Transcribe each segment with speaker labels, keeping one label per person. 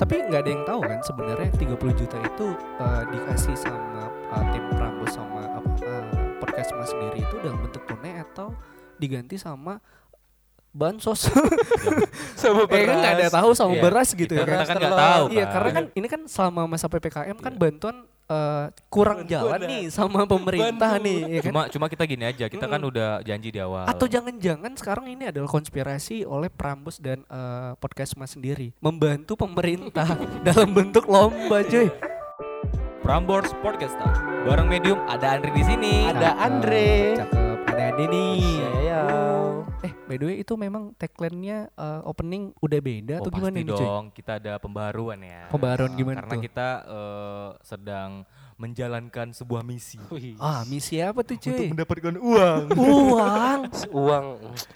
Speaker 1: Tapi nggak ada yang tahu kan sebenarnya 30 juta itu eh, dikasih sama eh, tim Prambos sama apa eh, podcast Mas sendiri itu dalam bentuk tunai atau diganti sama bansos.
Speaker 2: Sama
Speaker 1: eh kan nggak ada tahu sama
Speaker 3: Iya,
Speaker 1: beras gitu ya kan.
Speaker 3: kita kan tahu
Speaker 1: Iya
Speaker 3: kan.
Speaker 1: karena kan ini kan selama masa PPKM kan bantuan eh, kurang jalan nih sama pemerintah nih ya kan.
Speaker 3: Cuma cuma kita gini aja, kita kan udah janji di awal.
Speaker 1: Atau jangan-jangan sekarang ini adalah konspirasi oleh Prambos dan eh, podcast Mas sendiri membantu pemerintah dalam bentuk lomba cuy.
Speaker 3: Prambors Podcast. Bareng Medium ada Andri di sini.
Speaker 2: Ada Andre.
Speaker 1: Cakep, ada Ade nih.
Speaker 2: Iya, iya.
Speaker 1: Eh, by the way itu memang tagline-nya eh, opening udah beda
Speaker 3: Oh,
Speaker 1: atau gimana
Speaker 3: pasti
Speaker 1: ini cuy?
Speaker 3: dong, kita ada pembaruan ya.
Speaker 1: Pembaruan gimana
Speaker 3: Karena
Speaker 1: tuh?
Speaker 3: kita eh, sedang menjalankan sebuah misi.
Speaker 2: Wih.
Speaker 1: Ah, misi apa tuh cuy?
Speaker 3: mendapatkan uang.
Speaker 1: Uang.
Speaker 2: Uang.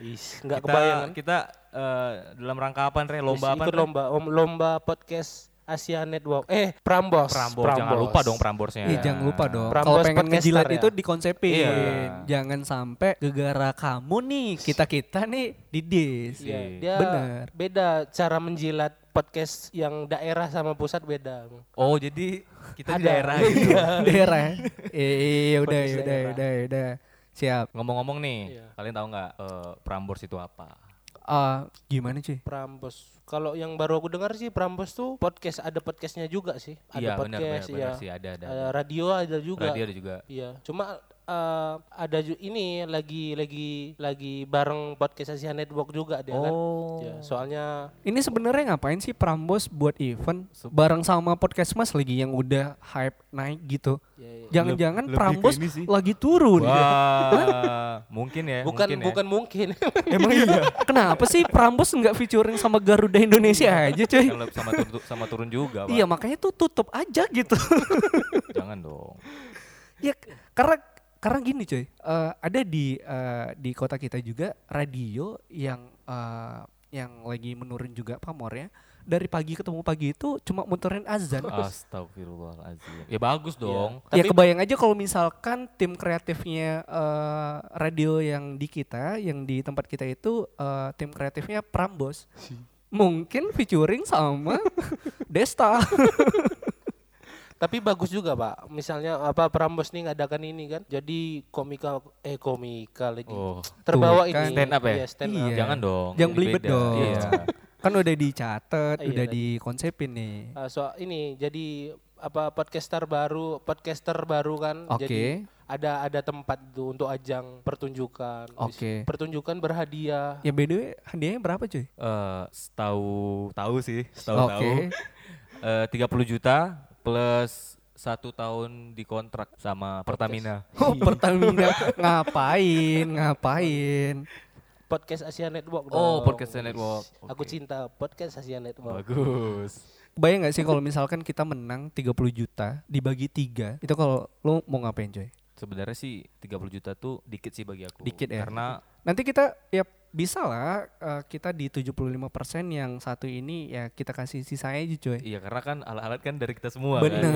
Speaker 2: Ih, nggak
Speaker 3: kita,
Speaker 2: kebayang?
Speaker 3: Kita eh, dalam rangka apa, Re? Lomba apa?
Speaker 2: Ikut lomba om- lomba podcast Asia Network. Eh, Prambos.
Speaker 3: Prambors. Jangan lupa dong Pramborsnya.
Speaker 1: Iya jangan lupa dong.
Speaker 2: Prambors
Speaker 1: Kalau pengen ngejilat
Speaker 2: ya?
Speaker 1: itu dikonsepin.
Speaker 3: Iya.
Speaker 1: Jangan sampai gegara kamu nih, kita kita nih didis.
Speaker 2: Iya,
Speaker 3: Iya.
Speaker 2: dia
Speaker 1: Bener.
Speaker 2: beda cara menjilat podcast yang daerah sama pusat beda.
Speaker 3: Oh, jadi kita di daerah gitu.
Speaker 1: Daerah. ya? Iya udah
Speaker 2: Podcast
Speaker 1: udah
Speaker 2: daerah.
Speaker 1: udah udah. Siap.
Speaker 3: Ngomong-ngomong nih,
Speaker 2: Iya.
Speaker 3: kalian tahu nggak eh, Prambors itu apa?
Speaker 1: Ah, gimana cuy?
Speaker 2: Prambos. Kalau yang baru aku dengar sih Prambos tuh podcast ada podcastnya juga sih. Ada
Speaker 3: iya, benar benar
Speaker 2: podcast,
Speaker 3: benar
Speaker 2: iya.
Speaker 3: sih ada ada.
Speaker 2: Ada radio ada juga.
Speaker 3: Radio ada juga.
Speaker 2: Iya. Cuma eh, ada ini lagi lagi lagi bareng podcast Asia Network juga dia kan.
Speaker 3: Oh.
Speaker 2: Ya, soalnya
Speaker 1: Ini sebenarnya ngapain sih Prambos buat event bareng sama podcast Mas lagi yang udah hype naik gitu?
Speaker 2: ya, ya.
Speaker 1: Jangan-jangan
Speaker 3: lebih ke
Speaker 1: Prambos lagi turun.
Speaker 3: Wah, mungkin ya.
Speaker 2: bukan
Speaker 3: mungkin ya.
Speaker 2: bukan mungkin.
Speaker 1: Emang iya. Kenapa sih Prambos nggak featuring sama Garuda Indonesia aja cuy?
Speaker 3: Yang sama turun, sama turun juga, Pak.
Speaker 1: Iya makanya tuh tutup aja gitu.
Speaker 3: Jangan dong.
Speaker 1: ya karena karena gini cuy, eh, ada di eh, di kota kita juga radio yang eh, yang lagi menurun juga pamornya. Dari pagi ketemu pagi itu cuma muterin azan.
Speaker 3: Astagfirullahaladzim. Ya bagus dong.
Speaker 1: ya
Speaker 2: Tapi-
Speaker 1: kebayang aja kalau misalkan tim kreatifnya eh, radio yang di kita, yang di tempat kita itu eh, tim kreatifnya Prambos. Mungkin featuring sama Desta.
Speaker 2: Tapi bagus juga pak. Misalnya apa Prambos nih ngadakan ini kan. Jadi komika eh komika lagi.
Speaker 3: Oh,
Speaker 2: Terbawa
Speaker 1: Tuh, kan.
Speaker 2: ini.
Speaker 3: Stand up ya?
Speaker 2: Iya, stand up.
Speaker 1: Iya.
Speaker 3: jangan dong.
Speaker 1: Jangan belibet
Speaker 3: beda.
Speaker 1: dong.
Speaker 3: Iya.
Speaker 1: kan udah dicatat,
Speaker 2: Iya,
Speaker 1: udah
Speaker 2: tadi.
Speaker 1: dikonsepin nih.
Speaker 2: Ah, so ini jadi apa podcaster baru, podcaster baru kan.
Speaker 1: Oke.
Speaker 2: Jadi ada ada tempat tuh untuk ajang pertunjukan.
Speaker 1: Oke.
Speaker 2: Pertunjukan berhadiah.
Speaker 1: Ya by the way, hadiahnya berapa cuy?
Speaker 3: Eh, setahu tahu sih, setahu
Speaker 1: Oke.
Speaker 3: tahu. Eh, 30 juta plus satu tahun di kontrak sama Pertamina.
Speaker 1: Oh, Pertamina ngapain? Ngapain?
Speaker 2: Podcast Asia Network
Speaker 3: Oh,
Speaker 2: dong.
Speaker 3: Podcast Asia Network.
Speaker 2: Aku
Speaker 3: Oke.
Speaker 2: cinta podcast Asia Network.
Speaker 3: Bagus.
Speaker 1: Bayang gak sih kalau misalkan kita menang 30 juta dibagi tiga, itu kalau lo mau ngapain coy?
Speaker 3: Sebenarnya sih 30 juta tuh dikit sih bagi aku.
Speaker 1: Dikit ya?
Speaker 3: Karena
Speaker 1: Nanti kita ya bisa lah eh, kita di 75% yang satu ini ya kita kasih sisanya aja coy.
Speaker 3: iya karena kan alat-alat kan dari kita semua
Speaker 1: Bener.
Speaker 3: kan.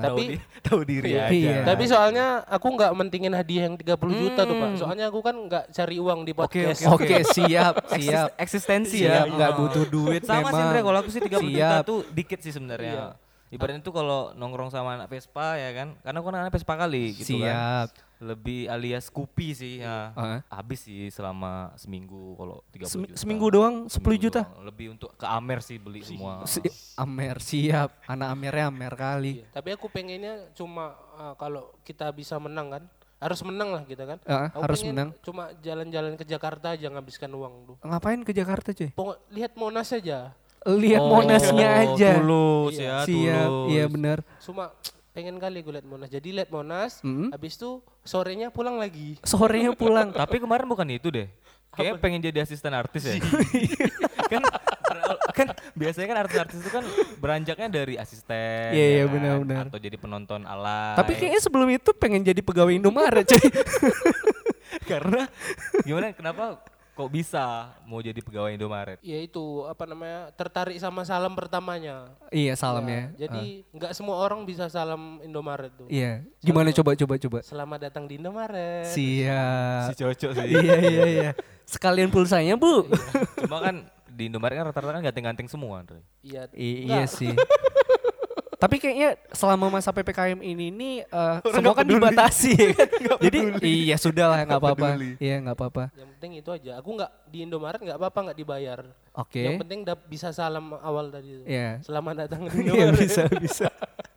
Speaker 3: Tahu
Speaker 2: Tapi-
Speaker 3: tahu diri
Speaker 2: Iya.
Speaker 3: aja.
Speaker 1: Iya.
Speaker 2: Tapi soalnya aku nggak mentingin hadiah yang 30 juta tuh pak. Soalnya aku kan nggak cari uang di podcast.
Speaker 1: Oke, siap,
Speaker 3: Eksis-
Speaker 1: siap.
Speaker 3: eksistensi
Speaker 1: Siap,
Speaker 3: ya.
Speaker 1: nggak
Speaker 3: Oh.
Speaker 1: butuh duit
Speaker 3: Sama sih
Speaker 1: memang.
Speaker 3: Andre kalau aku sih 30 juta
Speaker 1: Siap.
Speaker 3: tuh dikit sih sebenarnya.
Speaker 2: Iya.
Speaker 3: Ibaratnya tuh kalau nongkrong sama anak Vespa ya kan. Karena aku anak Vespa kali gitu kan. Lebih alias Kupi sih ya.
Speaker 1: Ah.
Speaker 3: Habis sih selama seminggu kalau 30
Speaker 1: Semi-
Speaker 3: juta.
Speaker 1: seminggu doang 10
Speaker 3: Seminggu
Speaker 1: juta.
Speaker 3: doang. Lebih untuk ke Amer sih beli semua.
Speaker 1: Si- Amer siap, anak Amernya Amer kali.
Speaker 2: Iya, Tapi aku pengennya cuma uh, kalau kita bisa menang kan. Harus menang lah kita kan. Aku
Speaker 1: harus menang.
Speaker 2: Cuma jalan-jalan ke Jakarta aja ngabiskan uang tuh.
Speaker 1: Ngapain ke Jakarta cuy?
Speaker 2: Pokok lihat Monas aja.
Speaker 1: Lihat
Speaker 3: Oh,
Speaker 1: monasnya aja.
Speaker 3: Tulus
Speaker 2: Iya.
Speaker 3: ya,
Speaker 1: Siap, iya benar.
Speaker 2: Cuma pengen kali gue lihat Monas. Jadi lihat Monas,
Speaker 1: Mm.
Speaker 2: habis itu sorenya pulang lagi.
Speaker 1: Sorenya pulang.
Speaker 3: Tapi kemarin bukan itu deh. Kayak pengen jadi asisten artis ya. kan kan biasanya kan artis-artis itu kan beranjaknya dari asisten.
Speaker 1: Iya,
Speaker 3: ya
Speaker 1: iya,
Speaker 3: kan?
Speaker 1: benar-benar.
Speaker 3: Atau jadi penonton alay.
Speaker 1: Tapi kayaknya sebelum itu pengen jadi pegawai Indomaret cuy.
Speaker 3: karena gimana kenapa kok bisa mau jadi pegawai Indomaret?
Speaker 2: Ya itu apa namanya tertarik sama salam pertamanya.
Speaker 1: iya salam ya.
Speaker 2: Ya, Jadi nggak semua orang bisa salam Indomaret tuh.
Speaker 1: Iya. Gimana coba coba coba.
Speaker 2: Selamat datang di Indomaret.
Speaker 3: Si
Speaker 1: Siap.
Speaker 3: cocok sih.
Speaker 1: iya iya iya. Sekalian pulsanya bu.
Speaker 3: Cuma kan di Indomaret kan rata-rata kan ganteng-ganteng semua, Andre.
Speaker 2: Iya.
Speaker 1: Iya sih. Tapi kayaknya selama masa PPKM ini nih eh, semua kan dibatasi ya kan? Jadi iya sudah lah nggak apa-apa. Iya nggak apa-apa.
Speaker 2: Yang penting itu aja. Aku nggak di Indomaret nggak apa-apa nggak dibayar.
Speaker 1: Oke.
Speaker 2: Yang penting bisa salam awal tadi itu.
Speaker 1: Iya.
Speaker 2: Selamat datang di
Speaker 1: Iya
Speaker 2: Indomaret.
Speaker 1: bisa bisa.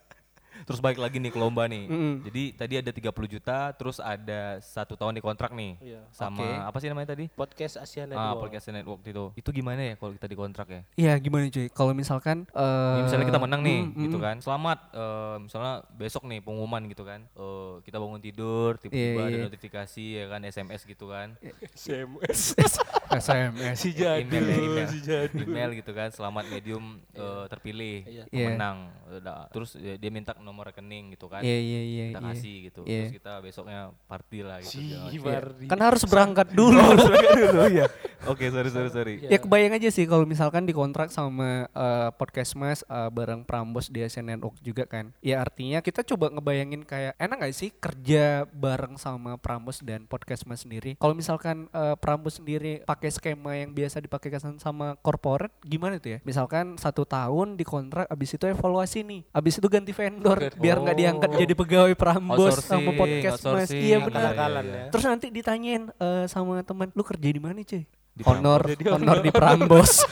Speaker 3: Terus balik lagi nih ke lomba nih.
Speaker 1: Mm-mm.
Speaker 3: Jadi tadi ada 30 juta, terus ada satu tahun di kontrak nih.
Speaker 2: Iya.
Speaker 3: Sama
Speaker 1: Oke.
Speaker 3: apa sih namanya tadi?
Speaker 2: Podcast Asia
Speaker 3: Ah,
Speaker 2: Network.
Speaker 3: podcast network itu. Itu gimana ya kalau kita di kontrak ya?
Speaker 1: Iya gimana cuy? Kalau misalkan eh,
Speaker 3: Ya, misalnya kita menang nih,
Speaker 1: mm,
Speaker 3: gitu
Speaker 1: mm.
Speaker 3: kan. Selamat, eh, misalnya besok nih pengumuman gitu kan. Eh, kita bangun tidur, tiba-tiba
Speaker 1: Iya,
Speaker 3: ada
Speaker 1: iya.
Speaker 3: notifikasi ya kan, SMS gitu kan.
Speaker 2: CMS.
Speaker 1: SMS.
Speaker 2: si jadul,
Speaker 3: email, ya, email,
Speaker 2: si jadul.
Speaker 3: email gitu kan. Selamat medium eh, terpilih,
Speaker 2: Iya.
Speaker 1: Iya.
Speaker 3: menang. Udah. Terus ya, dia minta nomor rekening gitu kan.
Speaker 1: Iya iya iya.
Speaker 3: Kita
Speaker 1: iya.
Speaker 3: kasih gitu.
Speaker 1: Iya.
Speaker 3: Terus kita besoknya party lah gitu.
Speaker 2: Si. Bardi.
Speaker 1: Kan harus berangkat dulu.
Speaker 3: dulu ya. Oke, sorry sorry sorry.
Speaker 2: Iya.
Speaker 1: ya kebayang aja sih kalau misalkan dikontrak sama eh, podcast mas eh, bareng Prambos di Asian Network juga kan. Ya artinya kita coba ngebayangin kayak enak gak sih kerja bareng sama Prambos dan podcast mas sendiri. Kalau misalkan eh, Prambos sendiri pakai skema yang biasa dipakai sama corporate gimana tuh ya? Misalkan satu tahun dikontrak abis itu evaluasi nih. Abis itu ganti vendor biar nggak diangkat
Speaker 2: Oh.
Speaker 1: jadi pegawai Prambos sama
Speaker 3: Outsourcing,
Speaker 1: podcast mas. Iya benar.
Speaker 3: Iya,
Speaker 2: ya.
Speaker 1: Terus nanti ditanyain eh, sama teman, lu kerja di mana cuy?
Speaker 3: Di
Speaker 1: honor,
Speaker 2: Jadi
Speaker 1: honor di Prambos.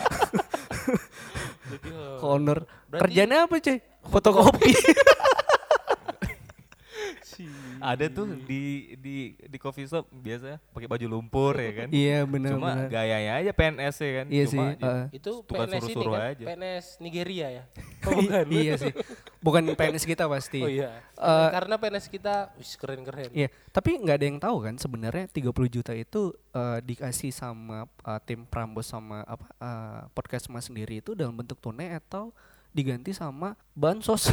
Speaker 2: Eh,
Speaker 1: honor.
Speaker 2: Berarti-
Speaker 1: Kerjanya apa cuy? Fotokopi.
Speaker 3: Ada tuh di di di coffee shop biasa pakai baju lumpur ya kan.
Speaker 1: iya benar
Speaker 3: Cuma
Speaker 1: benar.
Speaker 3: gayanya aja PNS ya kan.
Speaker 1: Iya
Speaker 3: Cuma
Speaker 1: sih. eh.
Speaker 2: itu PNS ini
Speaker 3: suruh-suruh
Speaker 2: kan
Speaker 3: aja.
Speaker 2: PNS Nigeria ya oh, bukan
Speaker 1: iya sih. Bukan PNS kita pasti.
Speaker 2: oh iya
Speaker 1: Eh,
Speaker 2: karena PNS kita wis keren keren
Speaker 1: Iya, tapi nggak ada yang tahu kan sebenarnya 30 juta itu eh, dikasih sama eh, tim Prambos sama apa eh, podcast Mas sendiri itu dalam bentuk tunai atau diganti sama bansos.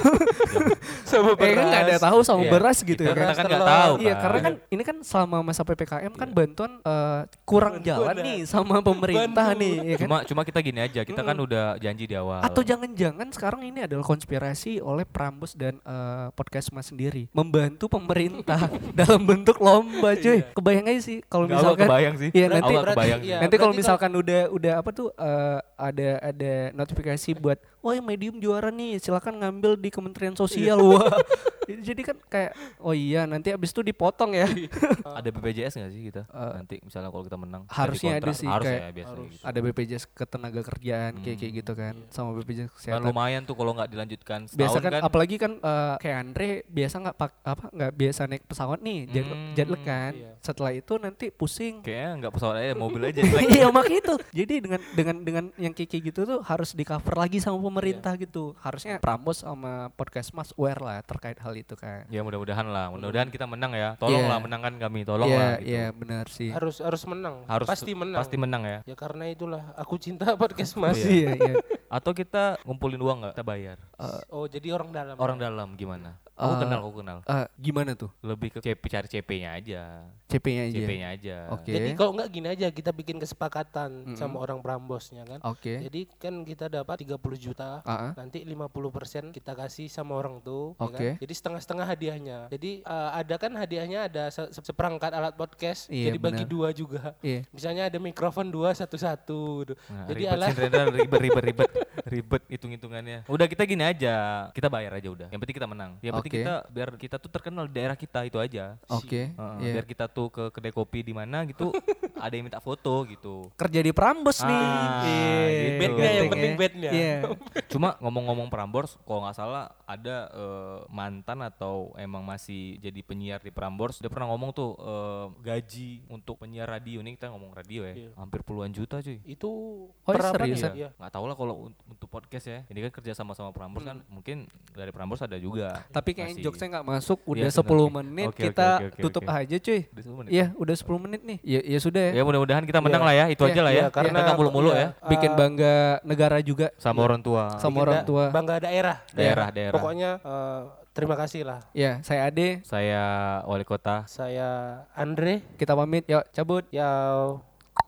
Speaker 2: sama
Speaker 1: eh kan nggak ada
Speaker 2: beras.
Speaker 1: tahu sama
Speaker 3: Iya,
Speaker 1: beras gitu
Speaker 3: kita,
Speaker 1: ya kan.
Speaker 3: kita kan nggak tahu
Speaker 1: Iya,
Speaker 3: kan.
Speaker 1: karena kan ini kan selama masa PPKM kan bantuan eh, kurang
Speaker 2: Bantuan
Speaker 1: jalan nih sama pemerintah
Speaker 2: Bantu.
Speaker 1: nih, ya kan?
Speaker 3: Cuma cuma kita gini aja, kita kan udah janji di awal.
Speaker 1: Atau jangan-jangan sekarang ini adalah konspirasi oleh Prambos dan eh, podcast Mas sendiri membantu pemerintah dalam bentuk lomba, cuy. Kebayang aja sih kalau misalkan
Speaker 3: kebayang sih.
Speaker 1: Iya, nanti
Speaker 3: nggak kebayang sih.
Speaker 2: iya,
Speaker 1: nanti kalau
Speaker 2: berarti
Speaker 1: misalkan udah udah apa tuh eh, ada ada notifikasi buat wah yang medium juara nih silakan ngambil di Kementerian Sosial. Wah jadi kan kayak oh iya nanti abis itu dipotong ya
Speaker 3: ada BPJS nggak sih kita?
Speaker 1: Eh,
Speaker 3: Nanti misalnya kalau kita menang. kita
Speaker 1: harusnya ada sih,
Speaker 3: Harus
Speaker 1: kayak
Speaker 3: ya biasanya gitu.
Speaker 1: ada BPJS ketenaga kerjaan kayak kayak
Speaker 3: Hmm,
Speaker 1: gitu kan sama BPJS
Speaker 3: Kan
Speaker 1: kesehatan
Speaker 3: lumayan tuh kalau nggak dilanjutkan setahun
Speaker 1: biasa kan,
Speaker 3: kan.
Speaker 1: apalagi kan eh, kayak Andre biasa nggak pak apa nggak biasa naik pesawat nih jet
Speaker 3: Hmm,
Speaker 1: jet lag kan
Speaker 2: iya.
Speaker 1: setelah itu nanti pusing
Speaker 3: Kayaknya nggak pesawat aja, mobil aja.
Speaker 1: iya makanya itu jadi dengan dengan dengan yang kayak gitu tuh harus di cover lagi sama pemerintah
Speaker 3: Iya.
Speaker 1: gitu harusnya Prambos sama podcast Mas aware lah terkait hal itu kan
Speaker 3: ya mudah-mudahan lah, mudah-mudahan kita menang ya. Tolonglah
Speaker 1: Iya.
Speaker 3: menangkan kami, tolong
Speaker 1: iya
Speaker 3: lah. Gitu.
Speaker 1: iya benar sih
Speaker 2: harus harus menang
Speaker 3: Harus
Speaker 2: pasti menang
Speaker 3: Pasti menang ya.
Speaker 2: ya karena itulah aku cinta podcast mas
Speaker 1: iya iya
Speaker 3: Atau kita ngumpulin uang nggak? Kita bayar.
Speaker 2: oh jadi orang dalam
Speaker 3: Orang dalam gimana? Aku
Speaker 1: Eh,
Speaker 3: kenal, aku kenal.
Speaker 1: Eh, gimana tuh
Speaker 3: Lebih ke CP, cari CP-nya aja.
Speaker 1: CP-nya aja
Speaker 3: CP-nya aja.
Speaker 1: oke
Speaker 2: jadi kalau nggak gini aja kita bikin kesepakatan sama orang Prambosnya kan
Speaker 1: oke
Speaker 2: jadi kan kita dapat 30 juta
Speaker 1: Ah, ah.
Speaker 2: nanti 50% kita kasih sama orang tuh ya
Speaker 1: Oke.
Speaker 2: kan? jadi setengah-setengah hadiahnya jadi eh, ada kan hadiahnya ada se- se- seperangkat alat podcast
Speaker 1: Iya,
Speaker 2: jadi bagi dua juga
Speaker 1: iya
Speaker 2: misalnya ada mikrofon dua satu-satu gitu.
Speaker 3: Nah,
Speaker 2: jadi
Speaker 3: ribet
Speaker 2: alat
Speaker 3: ribet ribet ribet ribet hitung hitungannya udah kita gini aja kita bayar aja udah yang penting kita menang yang penting
Speaker 1: Oke.
Speaker 3: kita biar kita tuh terkenal di daerah kita itu aja
Speaker 1: oke
Speaker 3: Heeh,
Speaker 1: iya.
Speaker 3: biar kita tuh ke kedai kopi di mana gitu ada yang minta foto gitu
Speaker 1: kerja di Prambos nih
Speaker 3: Ah,
Speaker 1: Iya,
Speaker 3: gitu.
Speaker 2: Bednya yang penting
Speaker 1: ya.
Speaker 2: bednya.
Speaker 1: iya
Speaker 3: cuma ngomong-ngomong Prambors kalau nggak salah ada eh, mantan atau emang masih jadi penyiar di Prambors dia pernah ngomong tuh eh, gaji untuk penyiar radio nih kita ngomong radio ya
Speaker 2: Iya.
Speaker 3: hampir puluhan juta cuy
Speaker 2: itu
Speaker 1: Oh,
Speaker 2: per
Speaker 1: seriusan?
Speaker 2: nih?
Speaker 3: Iya. Nggak tahu lah kalau untuk podcast ya. Ini kan kerja sama sama Prambors kan mungkin dari Prambors ada juga.
Speaker 1: tapi kayaknya
Speaker 3: Masih.
Speaker 1: jokesnya nggak masuk
Speaker 3: Iya,
Speaker 1: udah
Speaker 3: sebenarnya.
Speaker 1: 10 menit
Speaker 3: oke,
Speaker 1: kita
Speaker 3: oke, oke,
Speaker 1: tutup
Speaker 3: oke.
Speaker 1: aja cuy
Speaker 3: Udah 10 menit.
Speaker 1: Iya, udah 10 menit nih. Ya, ya sudah ya.
Speaker 3: Ya mudah-mudahan kita menang lah ya. Itu
Speaker 1: Iya,
Speaker 3: aja lah ya.
Speaker 2: iya, karena-
Speaker 3: kita nggak mulu-mulu
Speaker 2: iya.
Speaker 3: ya.
Speaker 1: Bikin bangga negara juga
Speaker 3: Sama orang tua.
Speaker 1: sama
Speaker 2: Bikin
Speaker 1: orang tua.
Speaker 2: bangga daerah
Speaker 3: Daerah, daerah.
Speaker 2: pokoknya eh, terima kasih lah
Speaker 1: Ya, saya Ade.
Speaker 3: Saya wali kota.
Speaker 2: saya Andre
Speaker 1: Kita pamit. Yuk, cabut.
Speaker 2: ya